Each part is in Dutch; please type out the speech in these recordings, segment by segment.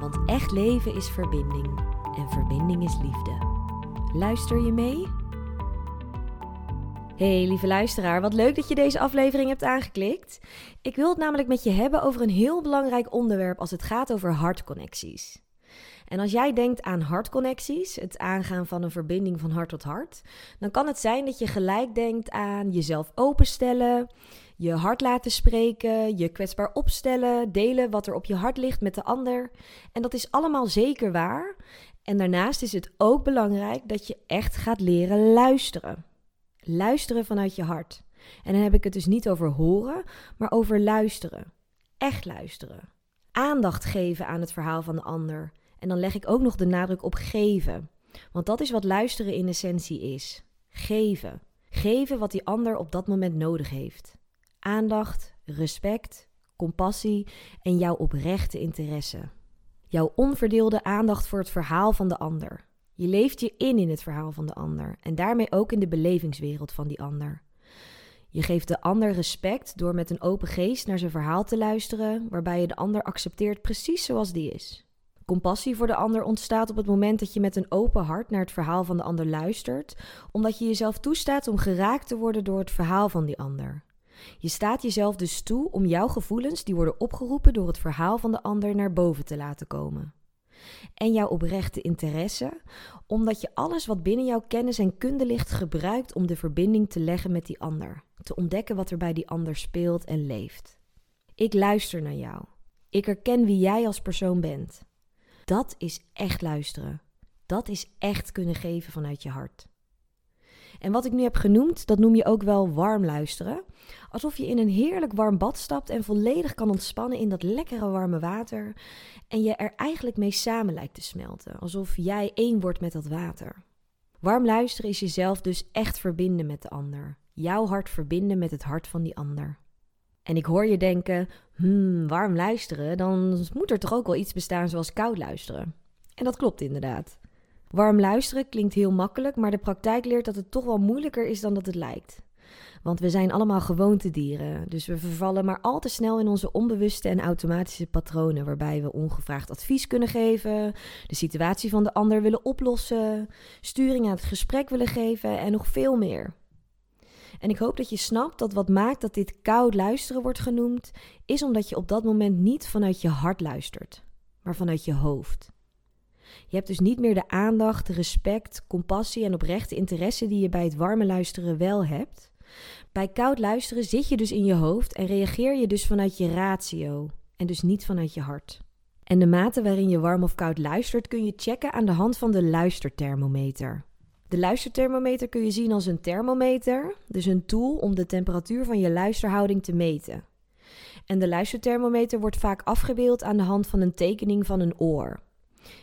Want echt leven is verbinding en verbinding is liefde. Luister je mee? Hey lieve luisteraar, wat leuk dat je deze aflevering hebt aangeklikt. Ik wil het namelijk met je hebben over een heel belangrijk onderwerp als het gaat over hartconnecties. En als jij denkt aan hartconnecties, het aangaan van een verbinding van hart tot hart, dan kan het zijn dat je gelijk denkt aan jezelf openstellen, je hart laten spreken, je kwetsbaar opstellen, delen wat er op je hart ligt met de ander. En dat is allemaal zeker waar. En daarnaast is het ook belangrijk dat je echt gaat leren luisteren. Luisteren vanuit je hart. En dan heb ik het dus niet over horen, maar over luisteren. Echt luisteren. Aandacht geven aan het verhaal van de ander. En dan leg ik ook nog de nadruk op geven. Want dat is wat luisteren in essentie is. Geven. Geven wat die ander op dat moment nodig heeft aandacht, respect, compassie en jouw oprechte interesse. Jouw onverdeelde aandacht voor het verhaal van de ander. Je leeft je in in het verhaal van de ander en daarmee ook in de belevingswereld van die ander. Je geeft de ander respect door met een open geest naar zijn verhaal te luisteren, waarbij je de ander accepteert precies zoals die is. Compassie voor de ander ontstaat op het moment dat je met een open hart naar het verhaal van de ander luistert, omdat je jezelf toestaat om geraakt te worden door het verhaal van die ander. Je staat jezelf dus toe om jouw gevoelens, die worden opgeroepen door het verhaal van de ander, naar boven te laten komen. En jouw oprechte interesse, omdat je alles wat binnen jouw kennis en kunde ligt gebruikt om de verbinding te leggen met die ander, te ontdekken wat er bij die ander speelt en leeft. Ik luister naar jou. Ik herken wie jij als persoon bent. Dat is echt luisteren. Dat is echt kunnen geven vanuit je hart. En wat ik nu heb genoemd, dat noem je ook wel warm luisteren. Alsof je in een heerlijk warm bad stapt en volledig kan ontspannen in dat lekkere warme water. En je er eigenlijk mee samen lijkt te smelten. Alsof jij één wordt met dat water. Warm luisteren is jezelf dus echt verbinden met de ander. Jouw hart verbinden met het hart van die ander. En ik hoor je denken, hmm, warm luisteren, dan moet er toch ook wel iets bestaan zoals koud luisteren. En dat klopt inderdaad. Warm luisteren klinkt heel makkelijk, maar de praktijk leert dat het toch wel moeilijker is dan dat het lijkt. Want we zijn allemaal gewoontedieren, dus we vervallen maar al te snel in onze onbewuste en automatische patronen, waarbij we ongevraagd advies kunnen geven, de situatie van de ander willen oplossen, sturing aan het gesprek willen geven en nog veel meer. En ik hoop dat je snapt dat wat maakt dat dit koud luisteren wordt genoemd, is omdat je op dat moment niet vanuit je hart luistert, maar vanuit je hoofd. Je hebt dus niet meer de aandacht, respect, compassie en oprechte interesse die je bij het warme luisteren wel hebt. Bij koud luisteren zit je dus in je hoofd en reageer je dus vanuit je ratio en dus niet vanuit je hart. En de mate waarin je warm of koud luistert kun je checken aan de hand van de luisterthermometer. De luisterthermometer kun je zien als een thermometer, dus een tool om de temperatuur van je luisterhouding te meten. En de luisterthermometer wordt vaak afgebeeld aan de hand van een tekening van een oor.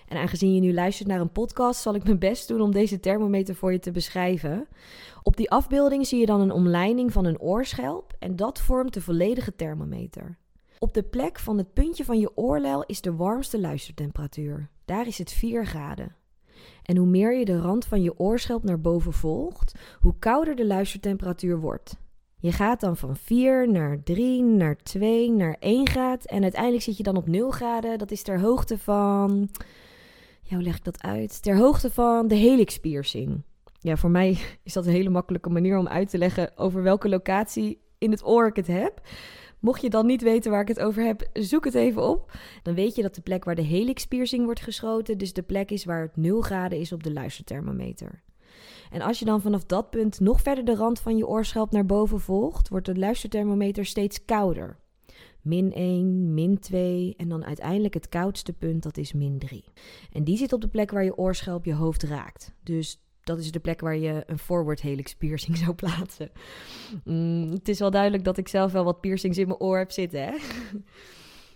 En aangezien je nu luistert naar een podcast, zal ik mijn best doen om deze thermometer voor je te beschrijven. Op die afbeelding zie je dan een omleiding van een oorschelp en dat vormt de volledige thermometer. Op de plek van het puntje van je oorlel is de warmste luistertemperatuur. Daar is het 4 graden. En hoe meer je de rand van je oorschelp naar boven volgt, hoe kouder de luistertemperatuur wordt. Je gaat dan van 4 naar 3, naar 2, naar 1 graad. En uiteindelijk zit je dan op 0 graden. Dat is ter hoogte van. Hoe leg ik dat uit? Ter hoogte van de helix piercing. Ja, voor mij is dat een hele makkelijke manier om uit te leggen over welke locatie in het oor ik het heb. Mocht je dan niet weten waar ik het over heb, zoek het even op. Dan weet je dat de plek waar de helix piercing wordt geschoten, dus de plek is waar het 0 graden is op de luisterthermometer. En als je dan vanaf dat punt nog verder de rand van je oorschelp naar boven volgt, wordt de luisterthermometer steeds kouder. Min 1, min 2 en dan uiteindelijk het koudste punt, dat is min 3. En die zit op de plek waar je oorschelp je hoofd raakt. Dus dat is de plek waar je een forward helix piercing zou plaatsen. Mm, het is wel duidelijk dat ik zelf wel wat piercings in mijn oor heb zitten, hè?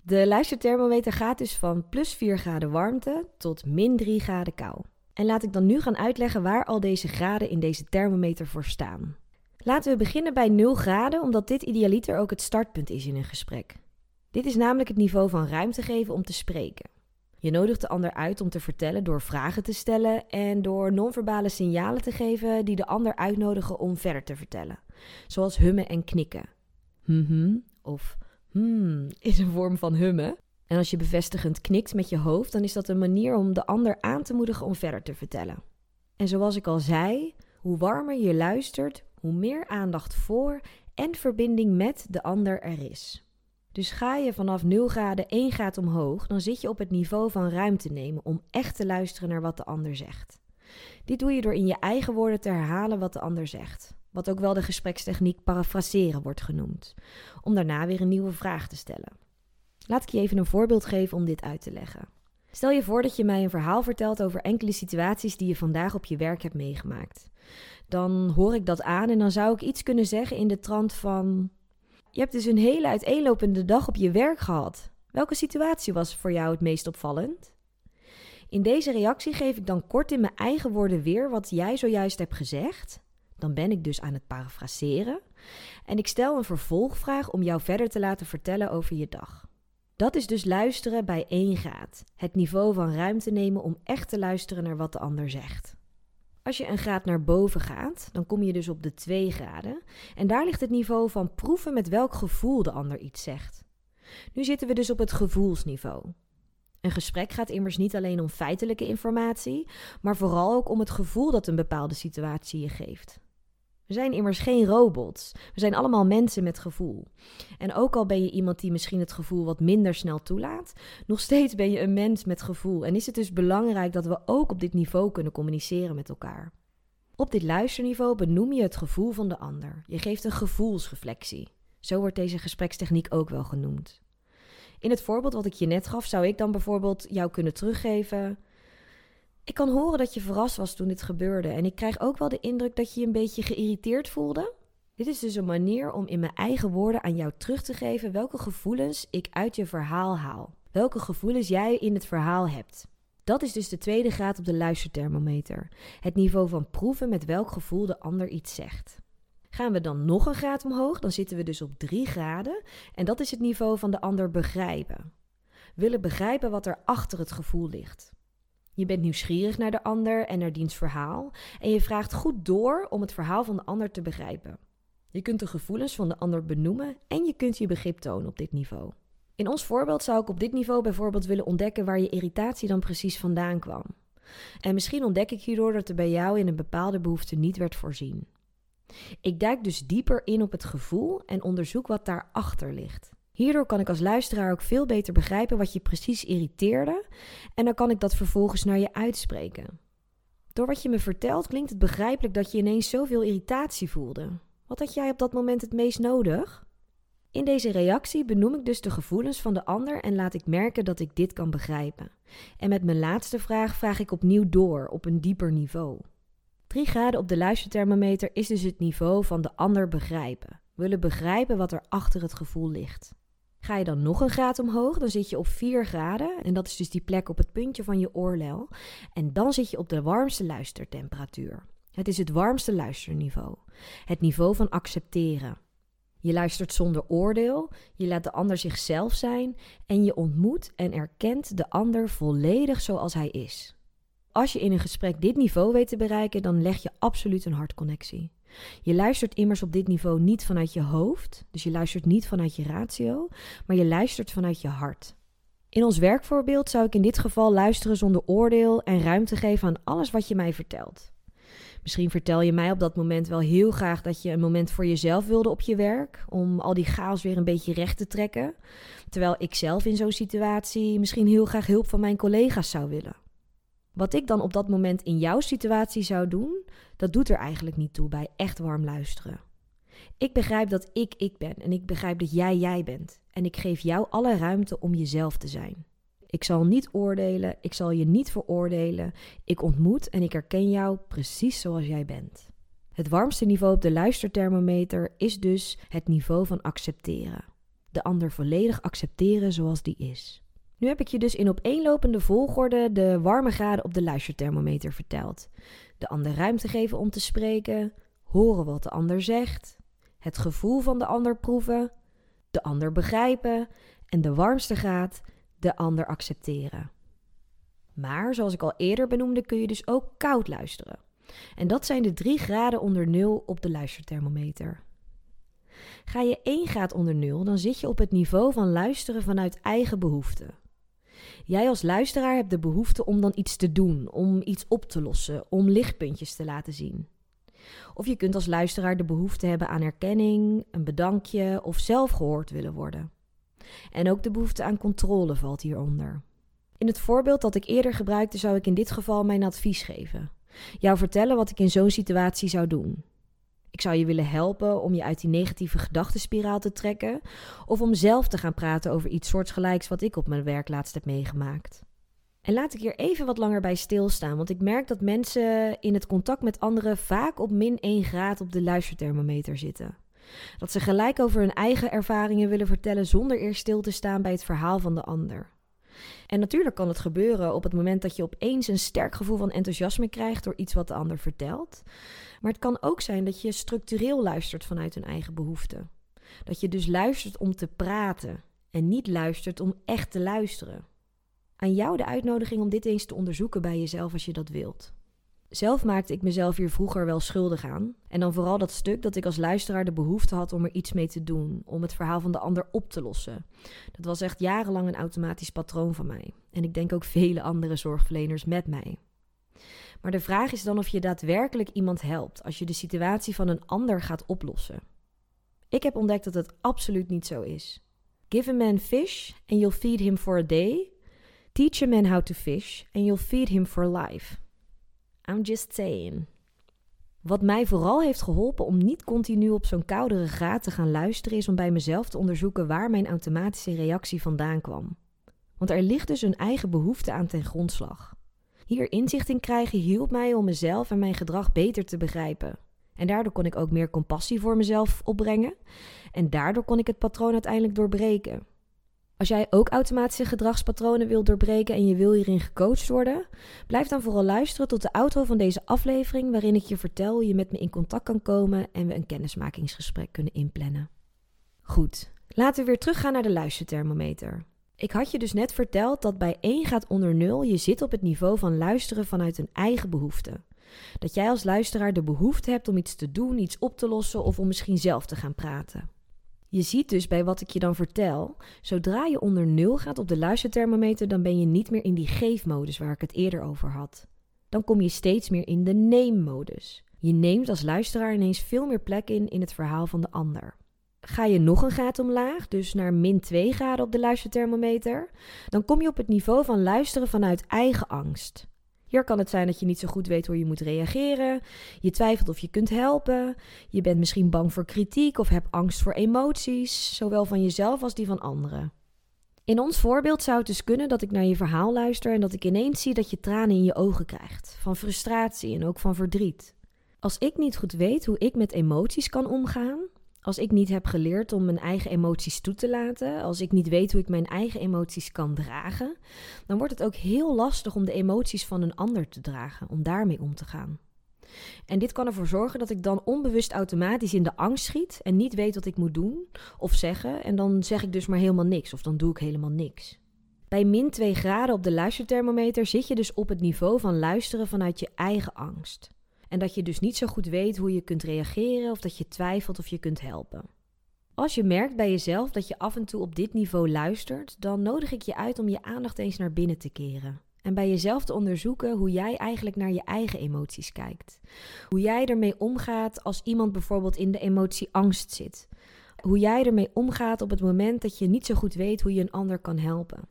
De luisterthermometer gaat dus van plus 4 graden warmte tot min 3 graden kou. En laat ik dan nu gaan uitleggen waar al deze graden in deze thermometer voor staan. Laten we beginnen bij 0 graden, omdat dit idealiter ook het startpunt is in een gesprek. Dit is namelijk het niveau van ruimte geven om te spreken. Je nodigt de ander uit om te vertellen door vragen te stellen en door non-verbale signalen te geven die de ander uitnodigen om verder te vertellen, zoals hummen en knikken. Mhm of hmm is een vorm van hummen. En als je bevestigend knikt met je hoofd, dan is dat een manier om de ander aan te moedigen om verder te vertellen. En zoals ik al zei, hoe warmer je luistert, hoe meer aandacht voor en verbinding met de ander er is. Dus ga je vanaf 0 graden 1 graad omhoog, dan zit je op het niveau van ruimte nemen om echt te luisteren naar wat de ander zegt. Dit doe je door in je eigen woorden te herhalen wat de ander zegt, wat ook wel de gesprekstechniek parafraseren wordt genoemd, om daarna weer een nieuwe vraag te stellen. Laat ik je even een voorbeeld geven om dit uit te leggen. Stel je voor dat je mij een verhaal vertelt over enkele situaties die je vandaag op je werk hebt meegemaakt. Dan hoor ik dat aan en dan zou ik iets kunnen zeggen in de trant van: Je hebt dus een hele uiteenlopende dag op je werk gehad. Welke situatie was voor jou het meest opvallend? In deze reactie geef ik dan kort in mijn eigen woorden weer wat jij zojuist hebt gezegd. Dan ben ik dus aan het parafraseren. En ik stel een vervolgvraag om jou verder te laten vertellen over je dag. Dat is dus luisteren bij 1 graad. Het niveau van ruimte nemen om echt te luisteren naar wat de ander zegt. Als je een graad naar boven gaat, dan kom je dus op de 2 graden. En daar ligt het niveau van proeven met welk gevoel de ander iets zegt. Nu zitten we dus op het gevoelsniveau. Een gesprek gaat immers niet alleen om feitelijke informatie, maar vooral ook om het gevoel dat een bepaalde situatie je geeft. We zijn immers geen robots. We zijn allemaal mensen met gevoel. En ook al ben je iemand die misschien het gevoel wat minder snel toelaat, nog steeds ben je een mens met gevoel. En is het dus belangrijk dat we ook op dit niveau kunnen communiceren met elkaar. Op dit luisterniveau benoem je het gevoel van de ander. Je geeft een gevoelsreflectie. Zo wordt deze gesprekstechniek ook wel genoemd. In het voorbeeld wat ik je net gaf, zou ik dan bijvoorbeeld jou kunnen teruggeven. Ik kan horen dat je verrast was toen dit gebeurde en ik krijg ook wel de indruk dat je je een beetje geïrriteerd voelde. Dit is dus een manier om in mijn eigen woorden aan jou terug te geven welke gevoelens ik uit je verhaal haal. Welke gevoelens jij in het verhaal hebt. Dat is dus de tweede graad op de luisterthermometer. Het niveau van proeven met welk gevoel de ander iets zegt. Gaan we dan nog een graad omhoog, dan zitten we dus op 3 graden. En dat is het niveau van de ander begrijpen. Willen begrijpen wat er achter het gevoel ligt. Je bent nieuwsgierig naar de ander en naar diens verhaal en je vraagt goed door om het verhaal van de ander te begrijpen. Je kunt de gevoelens van de ander benoemen en je kunt je begrip tonen op dit niveau. In ons voorbeeld zou ik op dit niveau bijvoorbeeld willen ontdekken waar je irritatie dan precies vandaan kwam. En misschien ontdek ik hierdoor dat er bij jou in een bepaalde behoefte niet werd voorzien. Ik duik dus dieper in op het gevoel en onderzoek wat daarachter ligt. Hierdoor kan ik als luisteraar ook veel beter begrijpen wat je precies irriteerde en dan kan ik dat vervolgens naar je uitspreken. Door wat je me vertelt klinkt het begrijpelijk dat je ineens zoveel irritatie voelde. Wat had jij op dat moment het meest nodig? In deze reactie benoem ik dus de gevoelens van de ander en laat ik merken dat ik dit kan begrijpen. En met mijn laatste vraag vraag ik opnieuw door op een dieper niveau. 3 graden op de luisterthermometer is dus het niveau van de ander begrijpen. Willen begrijpen wat er achter het gevoel ligt. Ga je dan nog een graad omhoog, dan zit je op 4 graden. En dat is dus die plek op het puntje van je oorlel. En dan zit je op de warmste luistertemperatuur. Het is het warmste luisterniveau. Het niveau van accepteren. Je luistert zonder oordeel, je laat de ander zichzelf zijn en je ontmoet en erkent de ander volledig zoals hij is. Als je in een gesprek dit niveau weet te bereiken, dan leg je absoluut een hartconnectie. Je luistert immers op dit niveau niet vanuit je hoofd, dus je luistert niet vanuit je ratio, maar je luistert vanuit je hart. In ons werkvoorbeeld zou ik in dit geval luisteren zonder oordeel en ruimte geven aan alles wat je mij vertelt. Misschien vertel je mij op dat moment wel heel graag dat je een moment voor jezelf wilde op je werk, om al die chaos weer een beetje recht te trekken, terwijl ik zelf in zo'n situatie misschien heel graag hulp van mijn collega's zou willen. Wat ik dan op dat moment in jouw situatie zou doen, dat doet er eigenlijk niet toe bij echt warm luisteren. Ik begrijp dat ik ik ben en ik begrijp dat jij jij bent. En ik geef jou alle ruimte om jezelf te zijn. Ik zal niet oordelen, ik zal je niet veroordelen. Ik ontmoet en ik herken jou precies zoals jij bent. Het warmste niveau op de luisterthermometer is dus het niveau van accepteren. De ander volledig accepteren zoals die is. Nu heb ik je dus in opeenlopende volgorde de warme graden op de luisterthermometer verteld. De ander ruimte geven om te spreken, horen wat de ander zegt, het gevoel van de ander proeven, de ander begrijpen en de warmste graad de ander accepteren. Maar zoals ik al eerder benoemde, kun je dus ook koud luisteren. En dat zijn de drie graden onder nul op de luisterthermometer. Ga je 1 graad onder nul, dan zit je op het niveau van luisteren vanuit eigen behoeften. Jij als luisteraar hebt de behoefte om dan iets te doen, om iets op te lossen, om lichtpuntjes te laten zien. Of je kunt als luisteraar de behoefte hebben aan erkenning, een bedankje of zelf gehoord willen worden. En ook de behoefte aan controle valt hieronder. In het voorbeeld dat ik eerder gebruikte, zou ik in dit geval mijn advies geven. Jou vertellen wat ik in zo'n situatie zou doen. Ik zou je willen helpen om je uit die negatieve gedachtenspiraal te trekken, of om zelf te gaan praten over iets soortgelijks wat ik op mijn werk laatst heb meegemaakt. En laat ik hier even wat langer bij stilstaan, want ik merk dat mensen in het contact met anderen vaak op min 1 graad op de luisterthermometer zitten. Dat ze gelijk over hun eigen ervaringen willen vertellen zonder eerst stil te staan bij het verhaal van de ander. En natuurlijk kan het gebeuren op het moment dat je opeens een sterk gevoel van enthousiasme krijgt door iets wat de ander vertelt. Maar het kan ook zijn dat je structureel luistert vanuit een eigen behoeften. Dat je dus luistert om te praten en niet luistert om echt te luisteren. Aan jou de uitnodiging om dit eens te onderzoeken bij jezelf als je dat wilt. Zelf maakte ik mezelf hier vroeger wel schuldig aan. En dan vooral dat stuk dat ik als luisteraar de behoefte had om er iets mee te doen, om het verhaal van de ander op te lossen. Dat was echt jarenlang een automatisch patroon van mij. En ik denk ook vele andere zorgverleners met mij. Maar de vraag is dan of je daadwerkelijk iemand helpt als je de situatie van een ander gaat oplossen. Ik heb ontdekt dat het absoluut niet zo is. Give a man fish and you'll feed him for a day. Teach a man how to fish and you'll feed him for life. I'm just saying. Wat mij vooral heeft geholpen om niet continu op zo'n koudere graad te gaan luisteren, is om bij mezelf te onderzoeken waar mijn automatische reactie vandaan kwam. Want er ligt dus een eigen behoefte aan ten grondslag. Hier inzicht in krijgen hielp mij om mezelf en mijn gedrag beter te begrijpen. En daardoor kon ik ook meer compassie voor mezelf opbrengen. En daardoor kon ik het patroon uiteindelijk doorbreken. Als jij ook automatische gedragspatronen wilt doorbreken en je wil hierin gecoacht worden, blijf dan vooral luisteren tot de outro van deze aflevering, waarin ik je vertel hoe je met me in contact kan komen en we een kennismakingsgesprek kunnen inplannen. Goed, laten we weer teruggaan naar de luisterthermometer. Ik had je dus net verteld dat bij 1 gaat onder 0 je zit op het niveau van luisteren vanuit een eigen behoefte. Dat jij als luisteraar de behoefte hebt om iets te doen, iets op te lossen of om misschien zelf te gaan praten. Je ziet dus bij wat ik je dan vertel, zodra je onder 0 gaat op de luisterthermometer, dan ben je niet meer in die geefmodus waar ik het eerder over had. Dan kom je steeds meer in de neemmodus. Je neemt als luisteraar ineens veel meer plek in in het verhaal van de ander. Ga je nog een graad omlaag, dus naar min 2 graden op de luisterthermometer, dan kom je op het niveau van luisteren vanuit eigen angst. Hier kan het zijn dat je niet zo goed weet hoe je moet reageren, je twijfelt of je kunt helpen, je bent misschien bang voor kritiek of hebt angst voor emoties, zowel van jezelf als die van anderen. In ons voorbeeld zou het dus kunnen dat ik naar je verhaal luister en dat ik ineens zie dat je tranen in je ogen krijgt, van frustratie en ook van verdriet. Als ik niet goed weet hoe ik met emoties kan omgaan, als ik niet heb geleerd om mijn eigen emoties toe te laten, als ik niet weet hoe ik mijn eigen emoties kan dragen, dan wordt het ook heel lastig om de emoties van een ander te dragen, om daarmee om te gaan. En dit kan ervoor zorgen dat ik dan onbewust automatisch in de angst schiet en niet weet wat ik moet doen of zeggen. En dan zeg ik dus maar helemaal niks of dan doe ik helemaal niks. Bij min 2 graden op de luisterthermometer zit je dus op het niveau van luisteren vanuit je eigen angst. En dat je dus niet zo goed weet hoe je kunt reageren of dat je twijfelt of je kunt helpen. Als je merkt bij jezelf dat je af en toe op dit niveau luistert, dan nodig ik je uit om je aandacht eens naar binnen te keren. En bij jezelf te onderzoeken hoe jij eigenlijk naar je eigen emoties kijkt. Hoe jij ermee omgaat als iemand bijvoorbeeld in de emotie angst zit. Hoe jij ermee omgaat op het moment dat je niet zo goed weet hoe je een ander kan helpen.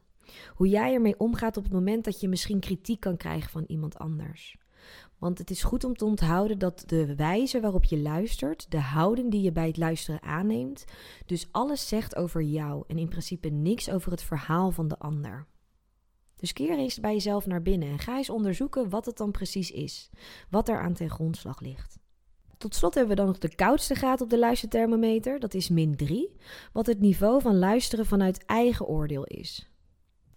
Hoe jij ermee omgaat op het moment dat je misschien kritiek kan krijgen van iemand anders. Want het is goed om te onthouden dat de wijze waarop je luistert, de houding die je bij het luisteren aanneemt, dus alles zegt over jou en in principe niks over het verhaal van de ander. Dus keer eens bij jezelf naar binnen en ga eens onderzoeken wat het dan precies is, wat er aan ten grondslag ligt. Tot slot hebben we dan nog de koudste graad op de luisterthermometer, dat is min 3, wat het niveau van luisteren vanuit eigen oordeel is.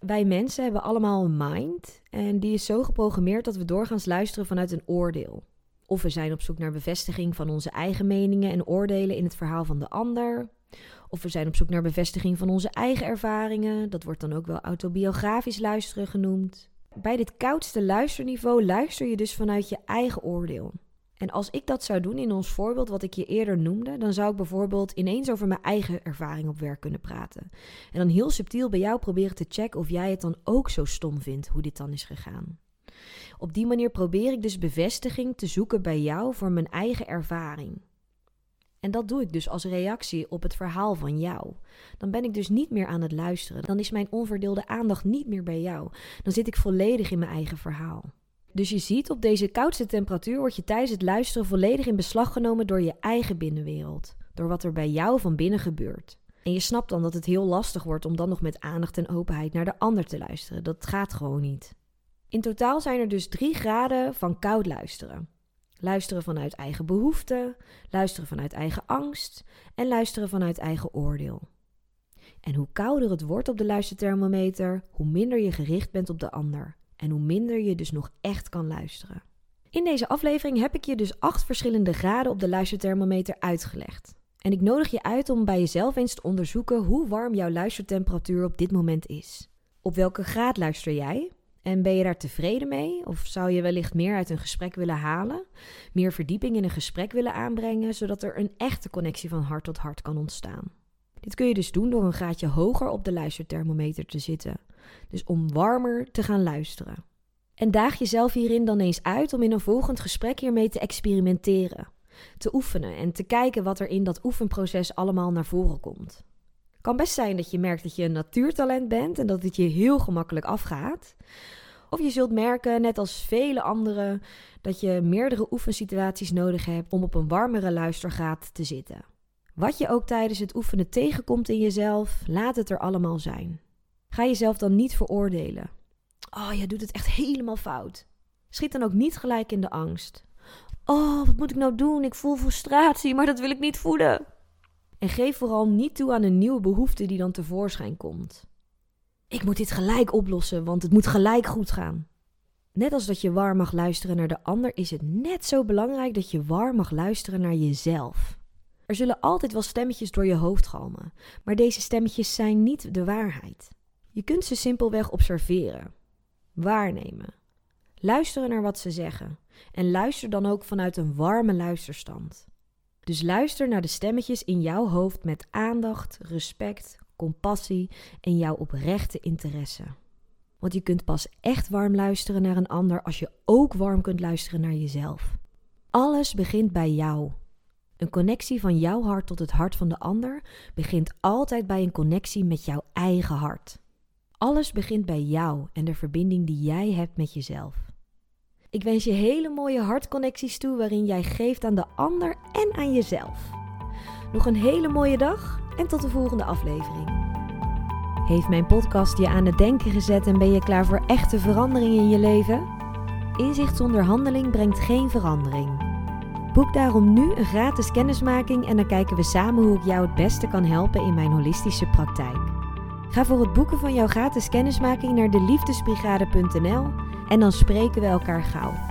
Wij mensen hebben allemaal een mind en die is zo geprogrammeerd dat we doorgaans luisteren vanuit een oordeel. Of we zijn op zoek naar bevestiging van onze eigen meningen en oordelen in het verhaal van de ander. Of we zijn op zoek naar bevestiging van onze eigen ervaringen. Dat wordt dan ook wel autobiografisch luisteren genoemd. Bij dit koudste luisterniveau luister je dus vanuit je eigen oordeel. En als ik dat zou doen in ons voorbeeld wat ik je eerder noemde, dan zou ik bijvoorbeeld ineens over mijn eigen ervaring op werk kunnen praten. En dan heel subtiel bij jou proberen te checken of jij het dan ook zo stom vindt hoe dit dan is gegaan. Op die manier probeer ik dus bevestiging te zoeken bij jou voor mijn eigen ervaring. En dat doe ik dus als reactie op het verhaal van jou. Dan ben ik dus niet meer aan het luisteren. Dan is mijn onverdeelde aandacht niet meer bij jou. Dan zit ik volledig in mijn eigen verhaal. Dus je ziet, op deze koudste temperatuur word je tijdens het luisteren volledig in beslag genomen door je eigen binnenwereld. Door wat er bij jou van binnen gebeurt. En je snapt dan dat het heel lastig wordt om dan nog met aandacht en openheid naar de ander te luisteren. Dat gaat gewoon niet. In totaal zijn er dus drie graden van koud luisteren. Luisteren vanuit eigen behoeften, luisteren vanuit eigen angst en luisteren vanuit eigen oordeel. En hoe kouder het wordt op de luisterthermometer, hoe minder je gericht bent op de ander en hoe minder je dus nog echt kan luisteren. In deze aflevering heb ik je dus acht verschillende graden op de luisterthermometer uitgelegd. En ik nodig je uit om bij jezelf eens te onderzoeken hoe warm jouw luistertemperatuur op dit moment is. Op welke graad luister jij? En ben je daar tevreden mee? Of zou je wellicht meer uit een gesprek willen halen? Meer verdieping in een gesprek willen aanbrengen, zodat er een echte connectie van hart tot hart kan ontstaan? Dit kun je dus doen door een graadje hoger op de luisterthermometer te zitten. Dus om warmer te gaan luisteren. En daag jezelf hierin dan eens uit om in een volgend gesprek hiermee te experimenteren, te oefenen en te kijken wat er in dat oefenproces allemaal naar voren komt. Kan best zijn dat je merkt dat je een natuurtalent bent en dat het je heel gemakkelijk afgaat. Of je zult merken, net als vele anderen, dat je meerdere oefensituaties nodig hebt om op een warmere luistergraad te zitten. Wat je ook tijdens het oefenen tegenkomt in jezelf, laat het er allemaal zijn. Ga jezelf dan niet veroordelen. Oh, je doet het echt helemaal fout. Schiet dan ook niet gelijk in de angst. Oh, wat moet ik nou doen? Ik voel frustratie, maar dat wil ik niet voelen. En geef vooral niet toe aan een nieuwe behoefte die dan tevoorschijn komt. Ik moet dit gelijk oplossen, want het moet gelijk goed gaan. Net als dat je warm mag luisteren naar de ander, is het net zo belangrijk dat je warm mag luisteren naar jezelf. Er zullen altijd wel stemmetjes door je hoofd galmen, maar deze stemmetjes zijn niet de waarheid. Je kunt ze simpelweg observeren, waarnemen, luisteren naar wat ze zeggen en luister dan ook vanuit een warme luisterstand. Dus luister naar de stemmetjes in jouw hoofd met aandacht, respect, compassie en jouw oprechte interesse. Want je kunt pas echt warm luisteren naar een ander als je ook warm kunt luisteren naar jezelf. Alles begint bij jou. Een connectie van jouw hart tot het hart van de ander begint altijd bij een connectie met jouw eigen hart. Alles begint bij jou en de verbinding die jij hebt met jezelf. Ik wens je hele mooie hartconnecties toe waarin jij geeft aan de ander en aan jezelf. Nog een hele mooie dag en tot de volgende aflevering. Heeft mijn podcast je aan het denken gezet en ben je klaar voor echte verandering in je leven? Inzicht zonder handeling brengt geen verandering. Boek daarom nu een gratis kennismaking en dan kijken we samen hoe ik jou het beste kan helpen in mijn holistische praktijk. Ga voor het boeken van jouw gratis kennismaking naar deliefdesbrigade.nl en dan spreken we elkaar gauw.